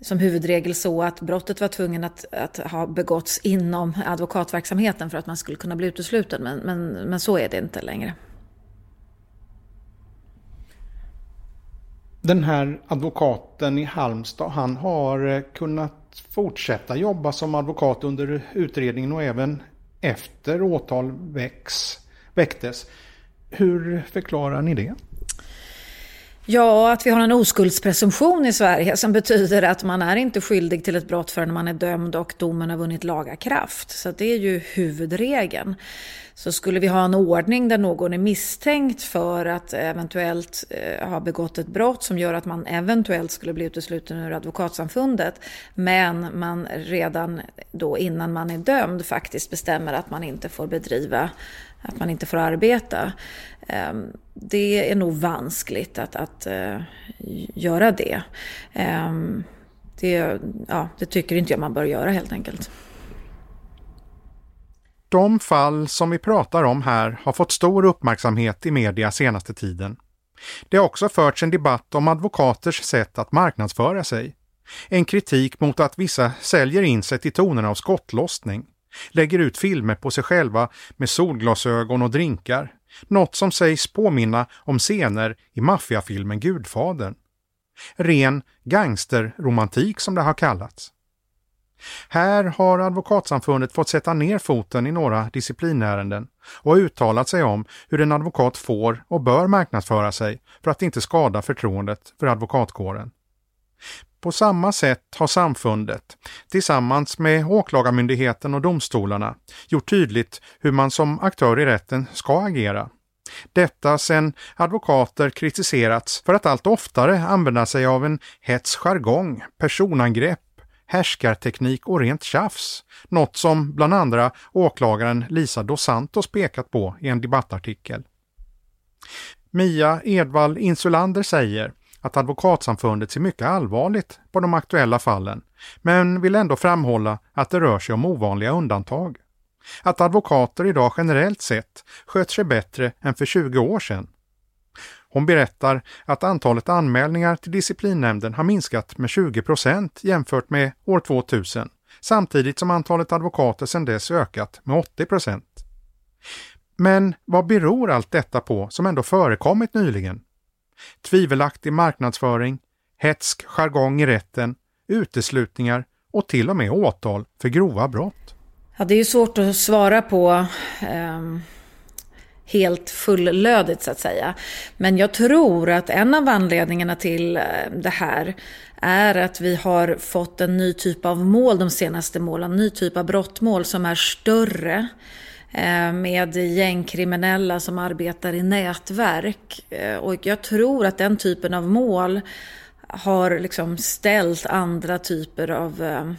som huvudregel så att brottet var tvungen att, att, ha begåtts inom advokatverksamheten för att man skulle kunna bli utesluten. Men, men, men så är det inte längre. Den här advokaten i Halmstad, han har eh, kunnat fortsätta jobba som advokat under utredningen och även efter åtal väcks, väcktes. Hur förklarar ni det? Ja, att vi har en oskuldspresumtion i Sverige som betyder att man är inte skyldig till ett brott förrän man är dömd och domen har vunnit laga kraft. Så det är ju huvudregeln. Så skulle vi ha en ordning där någon är misstänkt för att eventuellt eh, ha begått ett brott som gör att man eventuellt skulle bli utesluten ur advokatsamfundet men man redan då innan man är dömd faktiskt bestämmer att man inte får bedriva att man inte får arbeta. Ehm, det är nog vanskligt att, att eh, göra det. Ehm, det. Ja, det tycker inte jag man bör göra helt enkelt. De fall som vi pratar om här har fått stor uppmärksamhet i media senaste tiden. Det har också förts en debatt om advokaters sätt att marknadsföra sig. En kritik mot att vissa säljer in sig till tonerna av skottlossning, lägger ut filmer på sig själva med solglasögon och drinkar, något som sägs påminna om scener i maffiafilmen Gudfadern. Ren gangsterromantik som det har kallats. Här har Advokatsamfundet fått sätta ner foten i några disciplinärenden och uttalat sig om hur en advokat får och bör marknadsföra sig för att inte skada förtroendet för advokatkåren. På samma sätt har samfundet, tillsammans med Åklagarmyndigheten och domstolarna, gjort tydligt hur man som aktör i rätten ska agera. Detta sedan advokater kritiserats för att allt oftare använda sig av en hets jargong, personangrepp, härskarteknik och rent tjafs. Något som bland andra åklagaren Lisa dos Santos pekat på i en debattartikel. Mia Edvall Insulander säger att Advokatsamfundet ser mycket allvarligt på de aktuella fallen, men vill ändå framhålla att det rör sig om ovanliga undantag. Att advokater idag generellt sett sköter sig bättre än för 20 år sedan. Hon berättar att antalet anmälningar till disciplinnämnden har minskat med 20 procent jämfört med år 2000, samtidigt som antalet advokater sedan dess ökat med 80 procent. Men vad beror allt detta på som ändå förekommit nyligen? Tvivelaktig marknadsföring, hetsk jargong i rätten, uteslutningar och till och med åtal för grova brott. Ja, det är ju svårt att svara på eh, helt fullödigt så att säga. Men jag tror att en av anledningarna till eh, det här är att vi har fått en ny typ av mål de senaste målen, en ny typ av brottmål som är större Eh, med gängkriminella som arbetar i nätverk. Eh, och jag tror att den typen av mål har liksom ställt andra typer av Eh,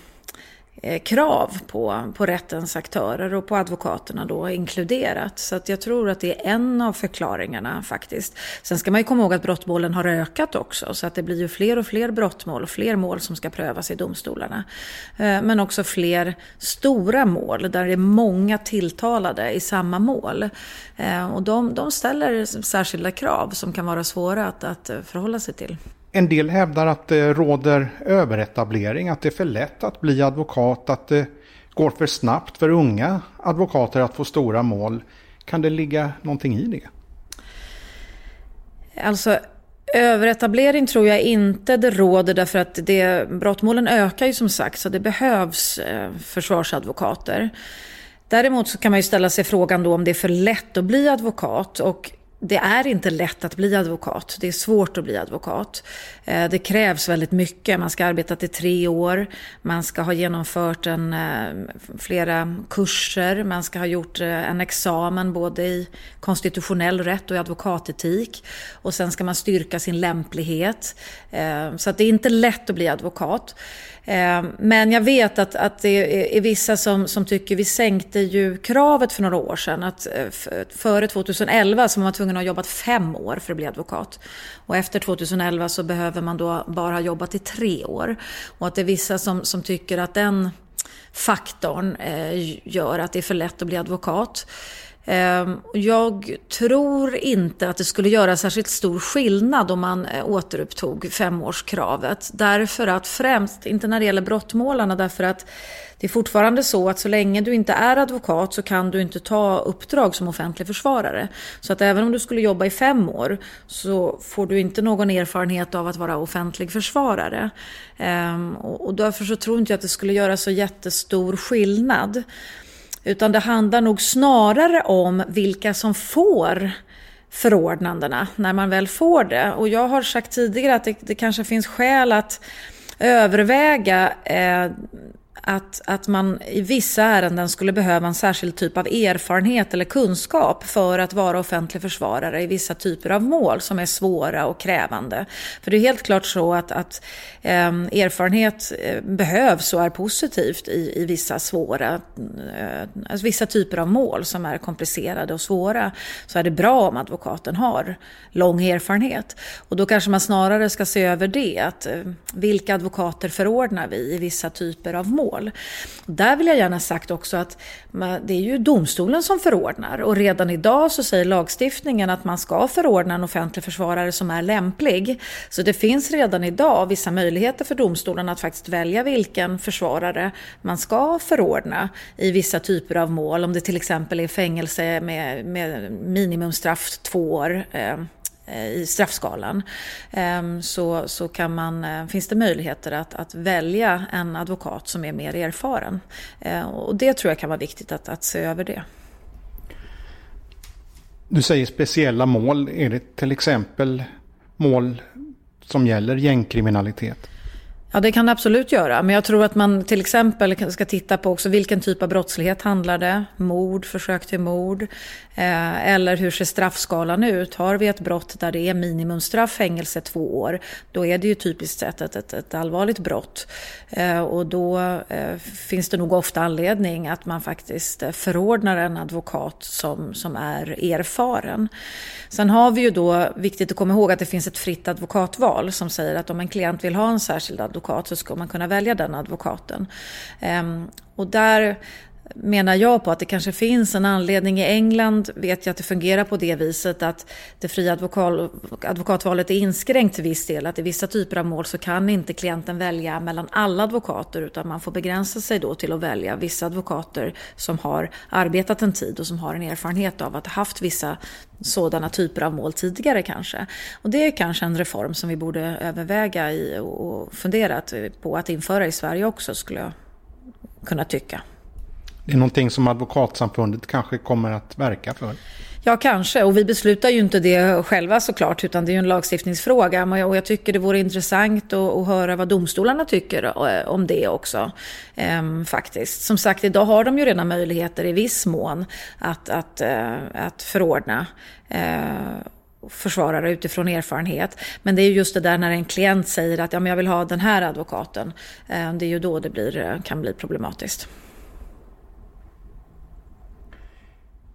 Eh, krav på, på rättens aktörer och på advokaterna då inkluderat. Så att jag tror att det är en av förklaringarna faktiskt. Sen ska man ju komma ihåg att brottmålen har ökat också så att det blir ju fler och fler brottmål och fler mål som ska prövas i domstolarna. Eh, men också fler stora mål där det är många tilltalade i samma mål. Eh, och de, de ställer särskilda krav som kan vara svåra att, att förhålla sig till. En del hävdar att det råder överetablering, att det är för lätt att bli advokat, att det går för snabbt för unga advokater att få stora mål. Kan det ligga någonting i det? Alltså Överetablering tror jag inte det råder därför att det, brottmålen ökar ju som sagt så det behövs eh, försvarsadvokater. Däremot så kan man ju ställa sig frågan då om det är för lätt att bli advokat och det är inte lätt att bli advokat. Det är svårt att bli advokat. Eh, det krävs väldigt mycket. Man ska ha arbetat i tre år. Man ska ha genomfört en, eh, flera kurser. Man ska ha gjort eh, en examen både i konstitutionell rätt och i advokatetik. Och sen ska man styrka sin lämplighet. Så att det är inte lätt att bli advokat. Ehm, men jag vet att, att det är vissa som, som tycker, vi sänkte ju kravet för några år sedan. Att eh, före 2011 så var man tvungen att ha jobbat fem år för att bli advokat. Och efter 2011 så behöver man då bara ha jobbat i tre år. Och att det är vissa som, som tycker att den faktorn eh, gör att det är för lätt att bli advokat. Ehm, jag tror inte att det skulle göra särskilt stor skillnad om man eh, återupptog femårskravet. Därför att främst, inte när det gäller brottmålarna, därför att det är fortfarande så att så länge du inte är advokat så kan du inte ta uppdrag som offentlig försvarare. Så att även om du skulle jobba i fem år så får du inte någon erfarenhet av att vara offentlig försvarare. Ehm, och därför så tror inte jag att det skulle göra så jättestor skillnad. Utan det handlar nog snarare om vilka som får förordnandena när man väl får det. Och jag har sagt tidigare att det, det kanske finns skäl att överväga eh, att, att man i vissa ärenden skulle behöva en särskild typ av erfarenhet eller kunskap för att vara offentlig försvarare i vissa typer av mål som är svåra och krävande. För det är helt klart så att, att ehm, eh, erfarenhet behövs och är positivt i, i vissa svåra, eh, alltså vissa typer av mål som är komplicerade och svåra. Så är det bra om advokaten har lång erfarenhet. Och då kanske man snarare ska se över det, att eh, vilka advokater förordnar vi i vissa typer av mål? Mål. Där vill jag gärna sagt också att det är ju domstolen som förordnar och redan idag så säger lagstiftningen att man ska förordna en offentlig försvarare som är lämplig. Så det finns redan idag vissa möjligheter för domstolen att faktiskt välja vilken försvarare man ska förordna i vissa typer av mål. Om det till exempel är fängelse med, med minimumstraff två år. Eh, Eh, I straffskalan ehm, så, så kan man, eh, finns det möjligheter att, att välja en advokat som är mer erfaren. Ehm, och det tror jag kan vara viktigt att, att se över det. Du säger speciella mål. Är det till exempel mål som gäller gängkriminalitet? Ja, det kan det absolut göra. Men jag tror att man till exempel ska titta på också vilken typ av brottslighet handlar det? Mord, försök till mord. Eh, eller hur ser straffskalan ut? Har vi ett brott där det är minimumstraff, fängelse två år, då är det ju typiskt sett ett, ett, ett allvarligt brott. Eh, och då eh, finns det nog ofta anledning att man faktiskt eh, förordnar en advokat som, som är erfaren. Sen har vi ju då, viktigt att komma ihåg att det finns ett fritt advokatval som säger att om en klient vill ha en särskild advokat så ska man kunna välja den advokaten. Ehm, och där menar jag på att det kanske finns en anledning. I England vet jag att det fungerar på det viset att det fria advokatvalet är inskränkt till viss del. Att i vissa typer av mål så kan inte klienten välja mellan alla advokater utan man får begränsa sig då till att välja vissa advokater som har arbetat en tid och som har en erfarenhet av att ha haft vissa sådana typer av mål tidigare kanske. Och det är kanske en reform som vi borde överväga i och fundera på att införa i Sverige också skulle jag kunna tycka. Det är någonting som Advokatsamfundet kanske kommer att verka för? Ja, kanske. Och vi beslutar ju inte det själva såklart, utan det är ju en lagstiftningsfråga. Och jag tycker det vore intressant att, höra vad domstolarna tycker eh, om det också. Ehm, faktiskt. Som sagt, idag har de ju redan möjligheter i viss mån att, att, eh, att förordna Ehm, försvarare utifrån erfarenhet. Men det är just det där när en klient säger att ja, men jag vill ha den här advokaten. Äh, det är ju då det blir, kan bli problematiskt.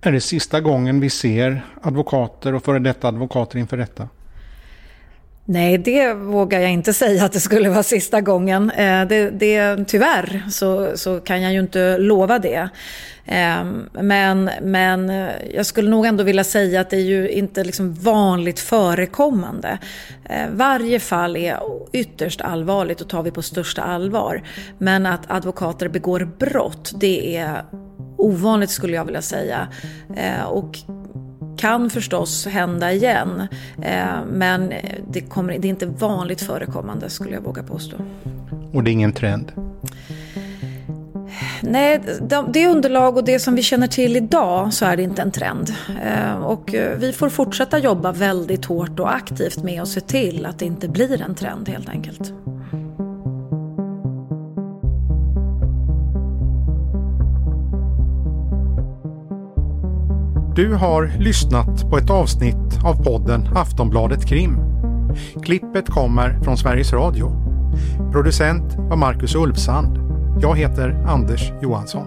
Är det sista gången vi ser advokater och före detta advokater inför rätta? Nej, det vågar jag inte säga att det skulle vara sista gången. Eh, det, det, tyvärr så, så kan jag ju inte lova det. Ehm, men, men eh, jag skulle nog ändå vilja säga att det är ju inte liksom vanligt förekommande. Eh, varje fall är ytterst allvarligt och tar vi på största allvar. Men att advokater begår brott, det är ovanligt skulle jag vilja säga. Eh, och kan förstås hända igen. Eh, men det, kommer, det är inte vanligt förekommande skulle jag våga påstå. Och det är ingen trend? Nej, det underlag och det som vi känner till idag så är det inte en trend. Eh, och vi får fortsätta jobba väldigt hårt och aktivt med att se till att det inte blir en trend helt enkelt. Du har lyssnat på ett avsnitt av podden Aftonbladet Krim. Klippet kommer från Sveriges Radio. Producent var Marcus Ulfsand. Jag heter Anders Johansson.